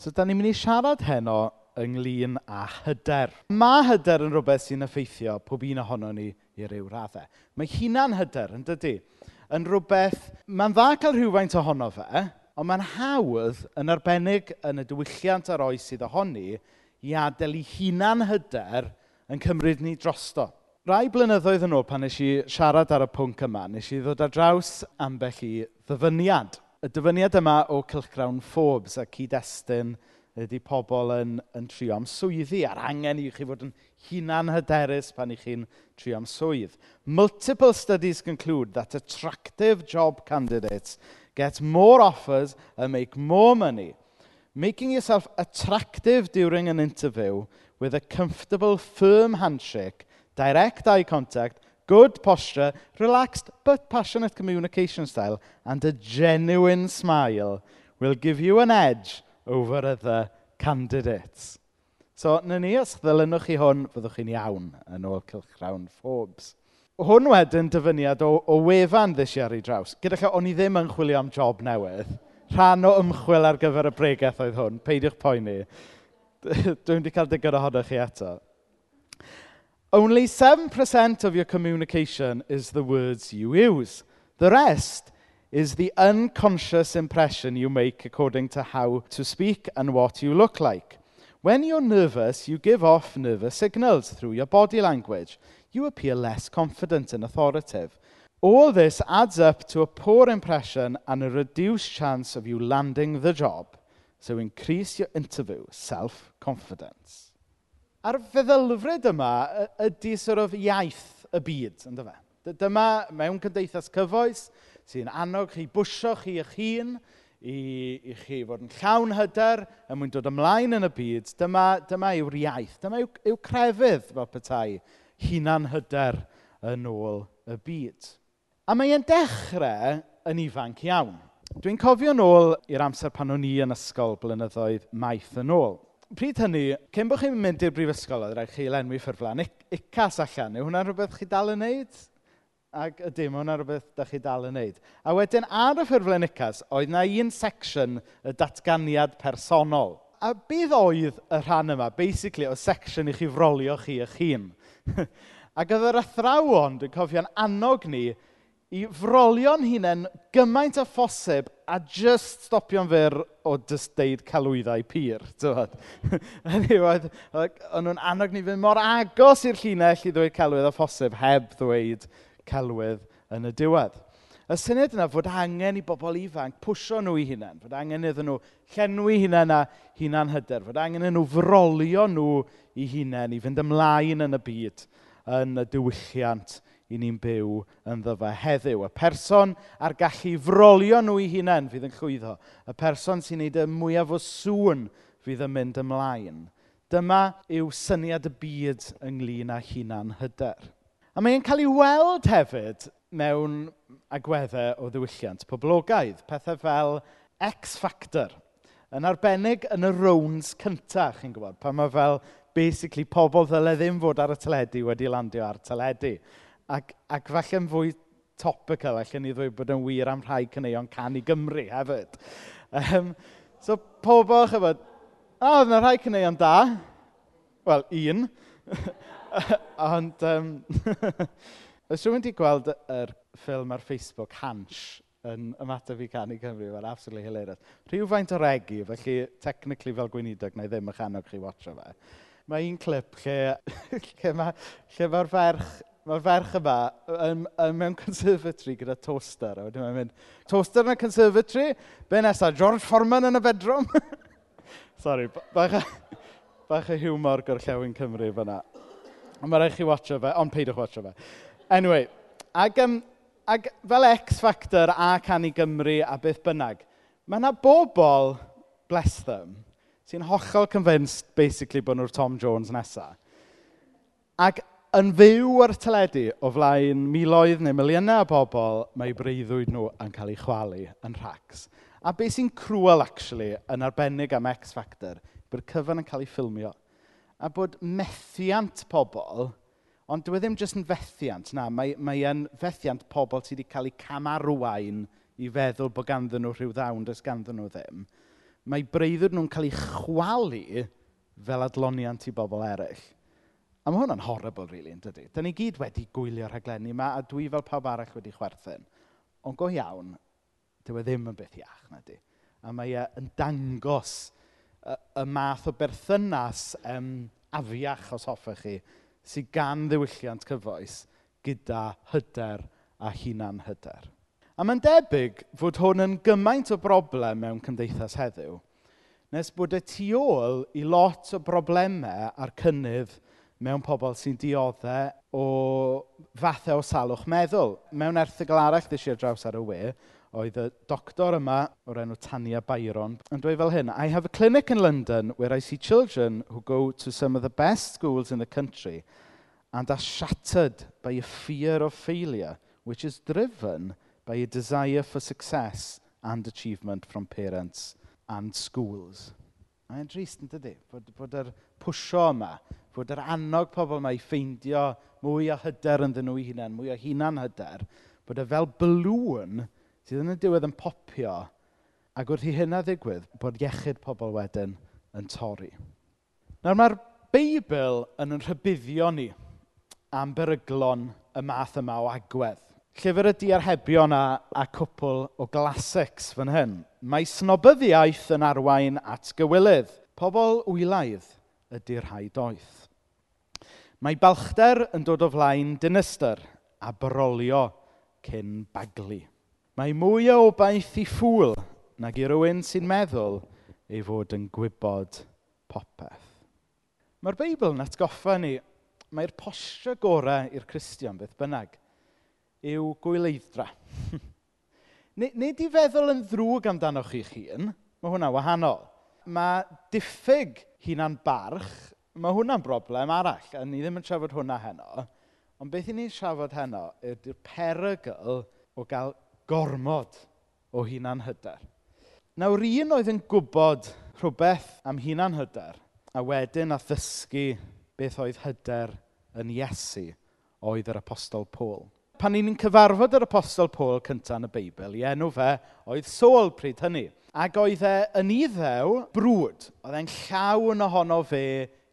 So, da ni'n mynd i siarad heno ynglyn â hyder. Mae hyder yn rhywbeth sy'n effeithio pob un ohono ni i ryw raddau. Mae hunan hyder, yn dydy, yn rhywbeth... Mae'n dda cael rhywfaint ohono fe, ond mae'n hawdd yn arbennig yn y diwylliant ar oes sydd ohoni i adael i hunan hyder yn cymryd ni drosto. Rai blynyddoedd yn ôl pan nes i siarad ar y pwnc yma, nes i ddod ar draws ambell i ddyfyniad y dyfyniad yma o cylchgrawn Forbes a cyd-destun ydy pobl yn, yn trio am swyddi a'r angen i chi fod yn hunan hyderus pan i chi'n trio am swydd. Multiple studies conclude that attractive job candidates get more offers and make more money. Making yourself attractive during an interview with a comfortable, firm handshake, direct eye contact Good posture, relaxed but passionate communication style, and a genuine smile will give you an edge over other candidates. So, na ni, os ddilynwch chi hwn, fyddwch chi'n iawn yn ôl Cylchgrawn Forbes. Hwn wedyn dyfyniad o, o wefan ddys i ar ei draws. Gyda chi, o'n i ddim yn chwilio am job newydd. Rhan o ymchwil ar gyfer y bregaeth oedd hwn. Peidiwch poeni. Dwi'n wedi cael digon ohonoch chi eto. Only 7% of your communication is the words you use. The rest is the unconscious impression you make according to how to speak and what you look like. When you're nervous, you give off nervous signals through your body language. You appear less confident and authoritative. All this adds up to a poor impression and a reduced chance of you landing the job. So increase your interview self confidence. A'r feddylfryd yma ydy sort of iaith y byd, ynddo fe? Dyma mewn cymdeithas cyfoes sy'n annog chi bwysio chi eich hun i, i chi fod yn llawn hyder yn mwyn dod ymlaen yn y byd. Dyma, dyma yw'r iaith, dyma yw, yw crefydd fel petai hunan hyder yn ôl y byd. A mae'n dechrau yn ifanc iawn. Dwi'n cofio nôl i'r amser pan o'n i yn ysgol blynyddoedd maith yn ôl pryd hynny, cyn bod chi'n mynd i'r brifysgol, oedd rhaid chi lenwi ffurflan. Icas allan, yw hwnna'n rhywbeth chi dal yn wneud? Ac ydy, mae hwnna rhywbeth da chi dal yn wneud. A wedyn ar y ffurflen icas, oedd na un section y datganiad personol. A bydd oedd y rhan yma? Basically, o section i chi frolio chi eich hun. ac oedd yr athrawon, dwi'n cofio'n annog ni, i frolio'n hunain gymaint a phosib a just stopio'n fyr o jyst deud celwyddau pur. Hynny oedd, o'n nhw'n annog ni fynd mor agos i'r llinell i ddweud calwydd a phosib heb ddweud celwydd yn y diwedd. Y syniad yna fod angen i bobl ifanc pwysio nhw i hunain, fod angen iddyn nhw llenwi hunain a hunain hyder, fod angen iddyn nhw frolio nhw i hunain i fynd ymlaen yn y byd yn y diwylliant i ni'n byw yn ddyfa heddiw. Y person ar gallu frolio nhw i hunain fydd yn llwyddo. Y person sy'n neud y mwyaf o sŵn fydd yn mynd ymlaen. Dyma yw syniad y byd ynglyn â hunan hyder. A mae'n cael ei weld hefyd mewn agweddau o ddiwylliant poblogaidd. Pethau fel X-Factor. Yn arbennig yn y rounds cyntaf, chi'n gwybod, pan mae fel basically pobl ddylai ddim fod ar y teledu wedi landio ar teledu. Ac, ac falle yn fwy topical, allan ni ddweud bod yn wir am rhai cyneuon can i Gymru hefyd. Um, so pobl, chyfod, o, oh, oedd yna rhai cyneuon da. Wel, un. Ond, um, oes rhywun wedi gweld yr ffilm ar Facebook, Hansh, yn ymateb i canu Cymru, fel absolutely hilarious. Rhyw faint o regi, felly technically fel gweinidog, na i ddim yn chanog chi watcho fe. Mae un clip lle, lle mae'r ma ferch mae'r ferch yma yn, yn mewn conservatory gyda toaster. A wedyn mae'n mynd, toaster yn y conservatory? Be nesaf, George Foreman yn y bedroom? Sorry, bach, bach y hiwmor gorllewin Cymru fyna. Ond mae rhaid chi watcho fe, ond peidwch watcho fe. Anyway, ag, um, ag fel X Factor a Canu Gymru a beth bynnag, mae yna bobl, bless them, sy'n hollol convinced basically bod nhw'r Tom Jones nesaf. Ac yn fyw ar teledu o flaen miloedd neu miliynau o bobl, mae breuddwyd nhw yn cael eu chwalu yn rhacs. A beth sy'n cruel, actually, yn arbennig am X Factor, bod cyfan yn cael ei ffilmio. A bod methiant pobl, ond dwi e ddim jyst yn fethiant, na, mae, mae yn fethiant pobl sydd wedi cael eu camarwain i feddwl bod ganddyn nhw rhyw ddawn, does ganddyn nhw ddim. Mae breuddwyd nhw'n cael eu chwalu fel adloniant i bobl eraill. A mae hwnna'n horrible really, yn dydy. Da ni gyd wedi gwylio rhaglenni yma, a dwi fel pawb arall wedi chwerthin. Ond go iawn, dyw e ddim yn beth iach nadi. A mae e yn dangos y y math o berthynas yym afiach, os hoffech chi, sydd gan ddiwylliant cyfoes gyda hyder a hunan-hyder. A mae'n debyg fod hwn yn gymaint o broblem mewn cymdeithas heddiw, nes bod y tu ôl i lot o broblemau a'r cynnydd mewn pobl sy'n dioddau o fathau o salwch meddwl. Mewn erthygl arall ddys i ar draws ar y we, oedd y doctor yma o'r enw Tania Byron yn dweud fel hyn, I have a clinic in London where I see children who go to some of the best schools in the country and are shattered by a fear of failure, which is driven by a desire for success and achievement from parents and schools. Mae'n drist yn dydy bod, bod yr pwysio yma fod yr annog pobl yma i ffeindio mwy o hyder yn nhw i hunain, mwy o hunan hyder, bod e fel blwn sydd yn y diwedd yn popio, ac wrth i hynna ddigwydd, bod iechyd pobl wedyn yn torri. Nawr mae'r Beibl yn yn rhybuddio ni am beryglon y math yma o agwedd. Llyfr y diarhebion a, a cwpl o glasics fan hyn. Mae snobyddiaeth yn arwain at gywilydd. Pobl wylaidd ydy'r rhai doeth. Mae balchder yn dod o flaen dinistyr a brolio cyn baglu. Mae mwy o obaith i ffwl nag i rywun sy'n meddwl ei fod yn gwybod popeth. Mae'r Beibl yn atgoffa ni, mae'r posture gorau i'r Cristion beth bynnag yw gwyleiddra. Nid i feddwl yn ddrwg amdanoch chi'ch hun, mae hwnna wahanol ma' diffyg hunan barch, mae hwnna'n broblem arall. A ni ddim yn trafod hwnna heno. Ond beth i ni'n trafod heno ydy'r perygl o gael gormod o hunan hyder. Nawr un oedd yn gwybod rhywbeth am hunan hyder a wedyn a ddysgu beth oedd hyder yn Iesu oedd yr apostol Paul. Pan ni'n cyfarfod yr apostol Paul cyntaf yn y Beibl, i enw fe oedd Saul pryd hynny. Ac oedd e yn iddew brwd. Oedd e'n llawn ohono fe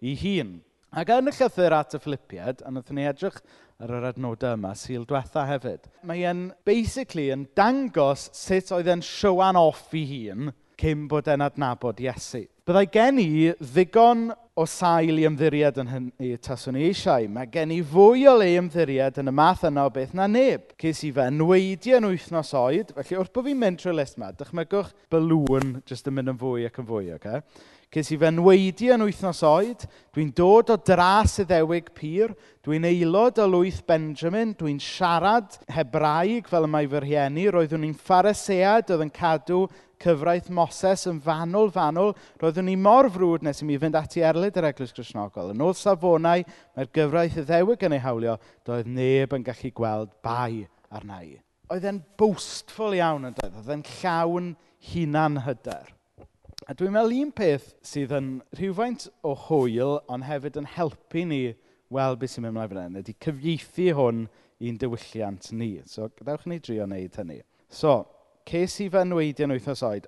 ei hun. Ac yn y llythyr at y Philippiad, a wnaethon ni edrych ar yr adnodau yma, syl diwetha hefyd, mae e'n basically yn dangos sut oedd e'n showan off ei hun cyn bod e'n adnabod Iesu. Byddai gen i ddigon o sail i ymddiried yn hynny taswn i eisiau. Mae gen i fwy o le ymddiried yn y math yna o beth na neb. Ces i fe yn yn wythnos oed, felly wrth bod fi'n mynd trwy list yma, dychmygwch bylwn jyst yn mynd yn fwy ac yn fwy, oce? Okay? Ces i fe nweidi yn wythnos oed, dwi'n dod o dras iddewig pyr, dwi'n aelod o lwyth Benjamin, dwi'n siarad Hebraeg fel y mae fy rhieni, roeddwn i'n pharisead oedd yn cadw cyfraith Moses yn fanwl, fanwl, roeddwn ni mor frwd nes i mi fynd ati erlyd yr Eglwys Gristnogol. Yn ôl safonau, mae'r gyfraith y ddewig yn ei hawlio, doedd neb yn gallu gweld bai arna i. Oedd e'n boastful iawn yn dweud, oedd e'n llawn hunan hyder. A dwi'n meddwl un peth sydd yn rhywfaint o hwyl, ond hefyd yn helpu ni weld beth sy'n mynd mlaen fan hyn, ydy cyfieithu hwn i'n diwylliant ni. So, gadewch ni drio wneud hynny. So, Ces i fy nweidion wythnos oed.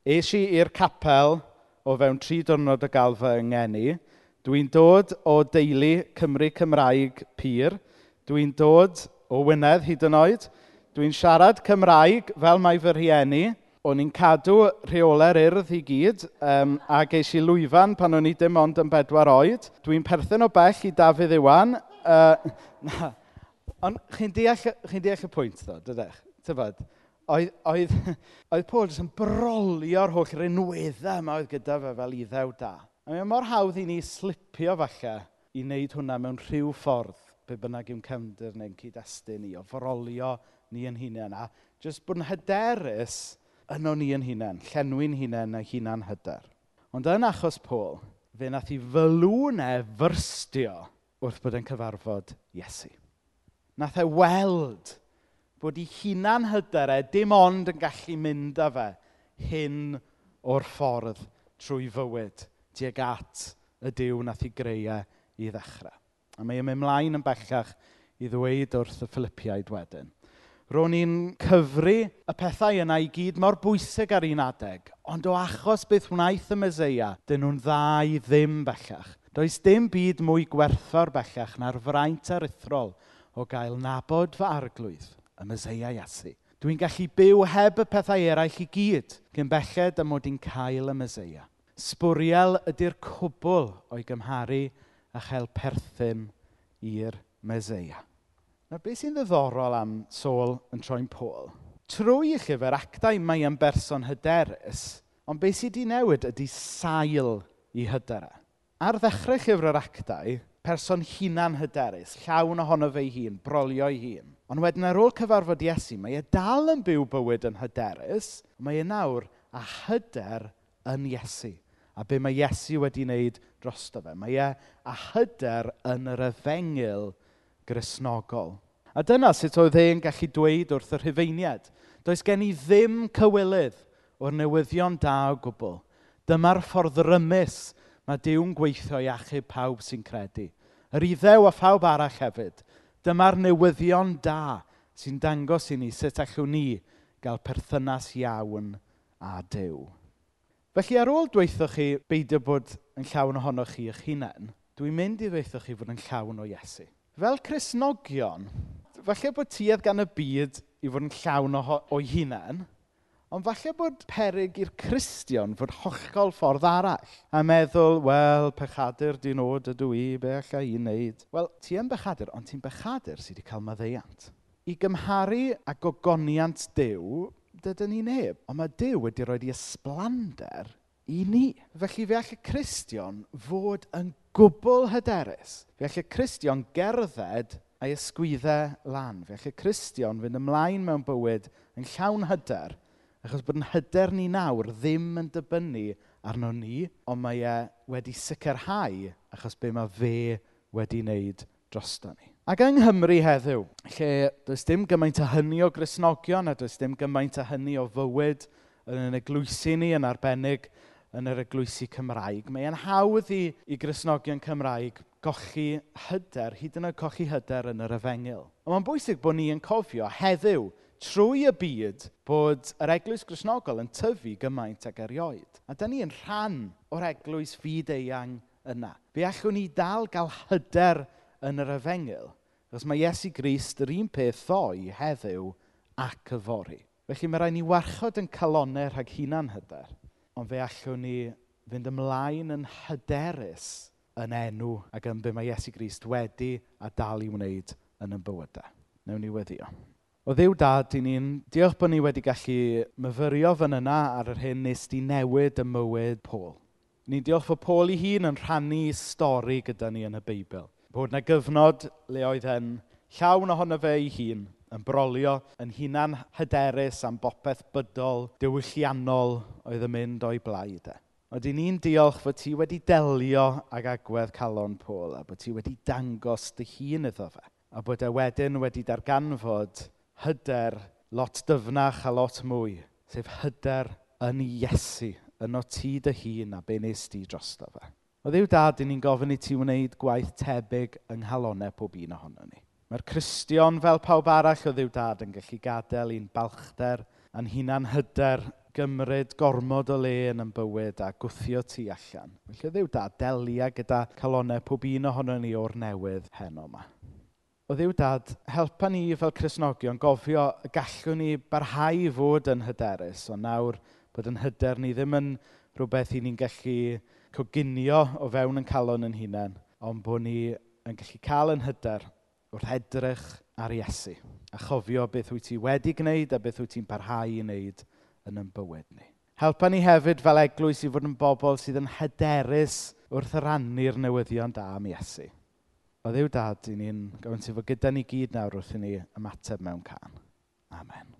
Es i i'r capel o fewn tri diwrnod o gael fy ngeni. Dwi'n dod o deulu Cymru Cymraeg Pyr. Dwi'n dod o Wynedd hyd yn oed. Dwi'n siarad Cymraeg fel mae fy rhieni. O'n i'n cadw rheolau'r urdd i gyd, um, a geis i lwyfan pan o'n i dim ond yn bedwar oed. Dwi'n perthyn o bell i Dafydd Iwan. Uh. Ond chi'n deall, chi deall y pwynt, ddo, dydech? Tyfod? Oedd, oedd, oedd Paul jyst yn brolio'r holl rinweddau yma oedd gyda fe fel iddew da. A mae mor hawdd i ni slipio falle i wneud hwnna mewn rhyw ffordd be bynnag yw'n cefndir neu'n cyd-destun ni, o forolio ni yn hunain a jyst bod yn hyderus yno ni yn hunain, llenwi'n hunain a hunain hyder. Ond yn achos Paul, fe nath i fylwn fyrstio wrth bod yn cyfarfod Iesu. Nath e weld bod ei hunan hyderau dim ond yn gallu mynd â fe hyn o'r ffordd trwy fywyd tuag at y diw nath ei greu e i ddechrau. A mae ym ymlaen yn bellach i ddweud wrth y Philippiaid wedyn. Ro'n i'n cyfru y pethau yna i gyd mor bwysig ar un adeg, ond o achos beth wnaeth y Meseia, dyn nhw'n ddau ddim bellach. Does dim byd mwy gwerthfawr bellach na'r fraint aruthrol o gael nabod fy arglwydd y Meseia Iesu. Dwi'n gallu byw heb y pethau eraill i gyd cyn belled am mod i'n cael y Meseia. Sbwriel ydy'r cwbl o'i gymharu a chael perthyn i'r Meseia. Nawr, beth sy'n ddiddorol am Saul yn troi'n Pôl? Trwy y llyfr actau mae yn berson hyderus, ond beth sydd wedi newid ydy sail i hyderau. Ar ddechrau llyfr yr actau, person hunan hyderus, llawn ohono fe'i hun, brolio ei hun. Ond wedyn ar ôl cyfarfod Iesu, mae e dal yn byw bywyd yn hyderus, mae e nawr a hyder yn Iesu a be mae Iesu wedi wneud drosto fe. Mae e a hyder yn yr efengil grisnogol. A dyna sut oedd e'n gallu dweud wrth y rhufeiniad. Does gen i ddim cywilydd o'r newyddion da o gwbl. Dyma'r ffordd rymus mae Dyw'n gweithio i achub pawb sy'n credu. Yr iddew a phawb arall hefyd. Dyma'r newyddion da sy'n dangos i ni sut allwn ni gael perthynas iawn a Duw. Felly ar ôl dweithio chi beidio bod yn llawn ohonoch chi eich hunain, dwi'n mynd i ddweithoch chi fod yn llawn o Iesu. Fel Cresnogion, falle bod tuedd gan y byd i fod yn llawn o, o hunain, Ond falle bod peryg i'r Cristion fod hollol ffordd arall a meddwl, wel, pechadur di nod ydw i, be allai i wneud? Wel, ti yn bechadur, ond ti'n bechadur sydd wedi cael maddeiant. I gymharu a gogoniant Dyw, dydyn ni neb, ond mae Dyw wedi rhoi i ysblander i ni. Felly fe all y Cristion fod yn gwbl hyderus. Fe all y Cristion gerdded a'i ysgwyddau lan. Fe all y Cristion fynd ymlaen mewn bywyd yn llawn hyder Achos bod yn hyder ni nawr ddim yn dibynnu arno ni, ond mae e wedi sicrhau achos be mae fe wedi wneud drosto ni. Ac yng Nghymru heddiw, lle does dim gymaint o hynny o grisnogion a does dim gymaint o hynny o fywyd yn yn eglwysi ni yn arbennig yn yr eglwysu Cymraeg, mae e'n hawdd i, i grisnogion Cymraeg gochi hyder, hyd yn oed cochi hyder yn yr efengil. Ond mae'n bwysig bod ni yn cofio heddiw trwy y byd bod yr eglwys grisnogol yn tyfu gymaint ag erioed. A da ni yn rhan o'r eglwys fyd eang yna. Fe allwn ni dal gael hyder yn yr efengil, achos mae Iesu Grist yr un peth ddoi heddiw ac y fori. Felly mae rhaid ni warchod yn calonau rhag hunan hyder, ond fe allwn ni fynd ymlaen yn hyderus yn enw ac yn be mae Iesu Grist wedi a dal i wneud yn ein bywydau. Newn ni weddio. O ddiw dad, i ni'n diolch bod ni wedi gallu myfyrio fan yna ar yr hyn nes di newid y mywyd Pôl. Ni'n diolch fod Pôl ei hun yn rhannu stori gyda ni yn y Beibl. Bod yna gyfnod le oedd e'n llawn ohono fe ei hun, yn brolio, yn hunan hyderus am bopeth bydol, diwylliannol oedd yn mynd o'i blaid e. Oeddi ni'n diolch fod ti wedi delio ag agwedd calon Pôl a bod ti wedi dangos dy hun iddo fe a bod e wedyn wedi darganfod hyder lot dyfnach a lot mwy, sef hyder yn Iesu, yno ti dy hun a be nes di drosto fe. O ddiw dad, ni'n gofyn i ti wneud gwaith tebyg yng nghalonau pob un ohono ni. Mae'r Cristion fel pawb arall o ddiw dad yn gallu gadael i'n balchder, a'n hunan hyder, gymryd gormod o le yn yn bywyd a gwthio ti allan. Felly ddiw dad, delia gyda calonau pob un ohono ni o'r newydd heno yma o ddiw dad, helpa ni fel Cresnogion gofio y gallwn ni barhau i fod yn hyderus, ond nawr bod yn hyder ni ddim yn rhywbeth i ni'n gallu coginio o fewn yn calon yn hunain, ond bod ni yn gallu cael yn hyder wrth edrych ar Iesu a chofio beth wyt ti wedi gwneud a beth wyt ti'n parhau i wneud yn ein bywyd ni. Helpa ni hefyd fel eglwys i fod yn bobl sydd yn hyderus wrth rannu'r newyddion da am Iesu. O Dduw dad, i ni'n gofyn ti fod gyda ni gyd nawr wrth i ni ymateb mewn can. Amen.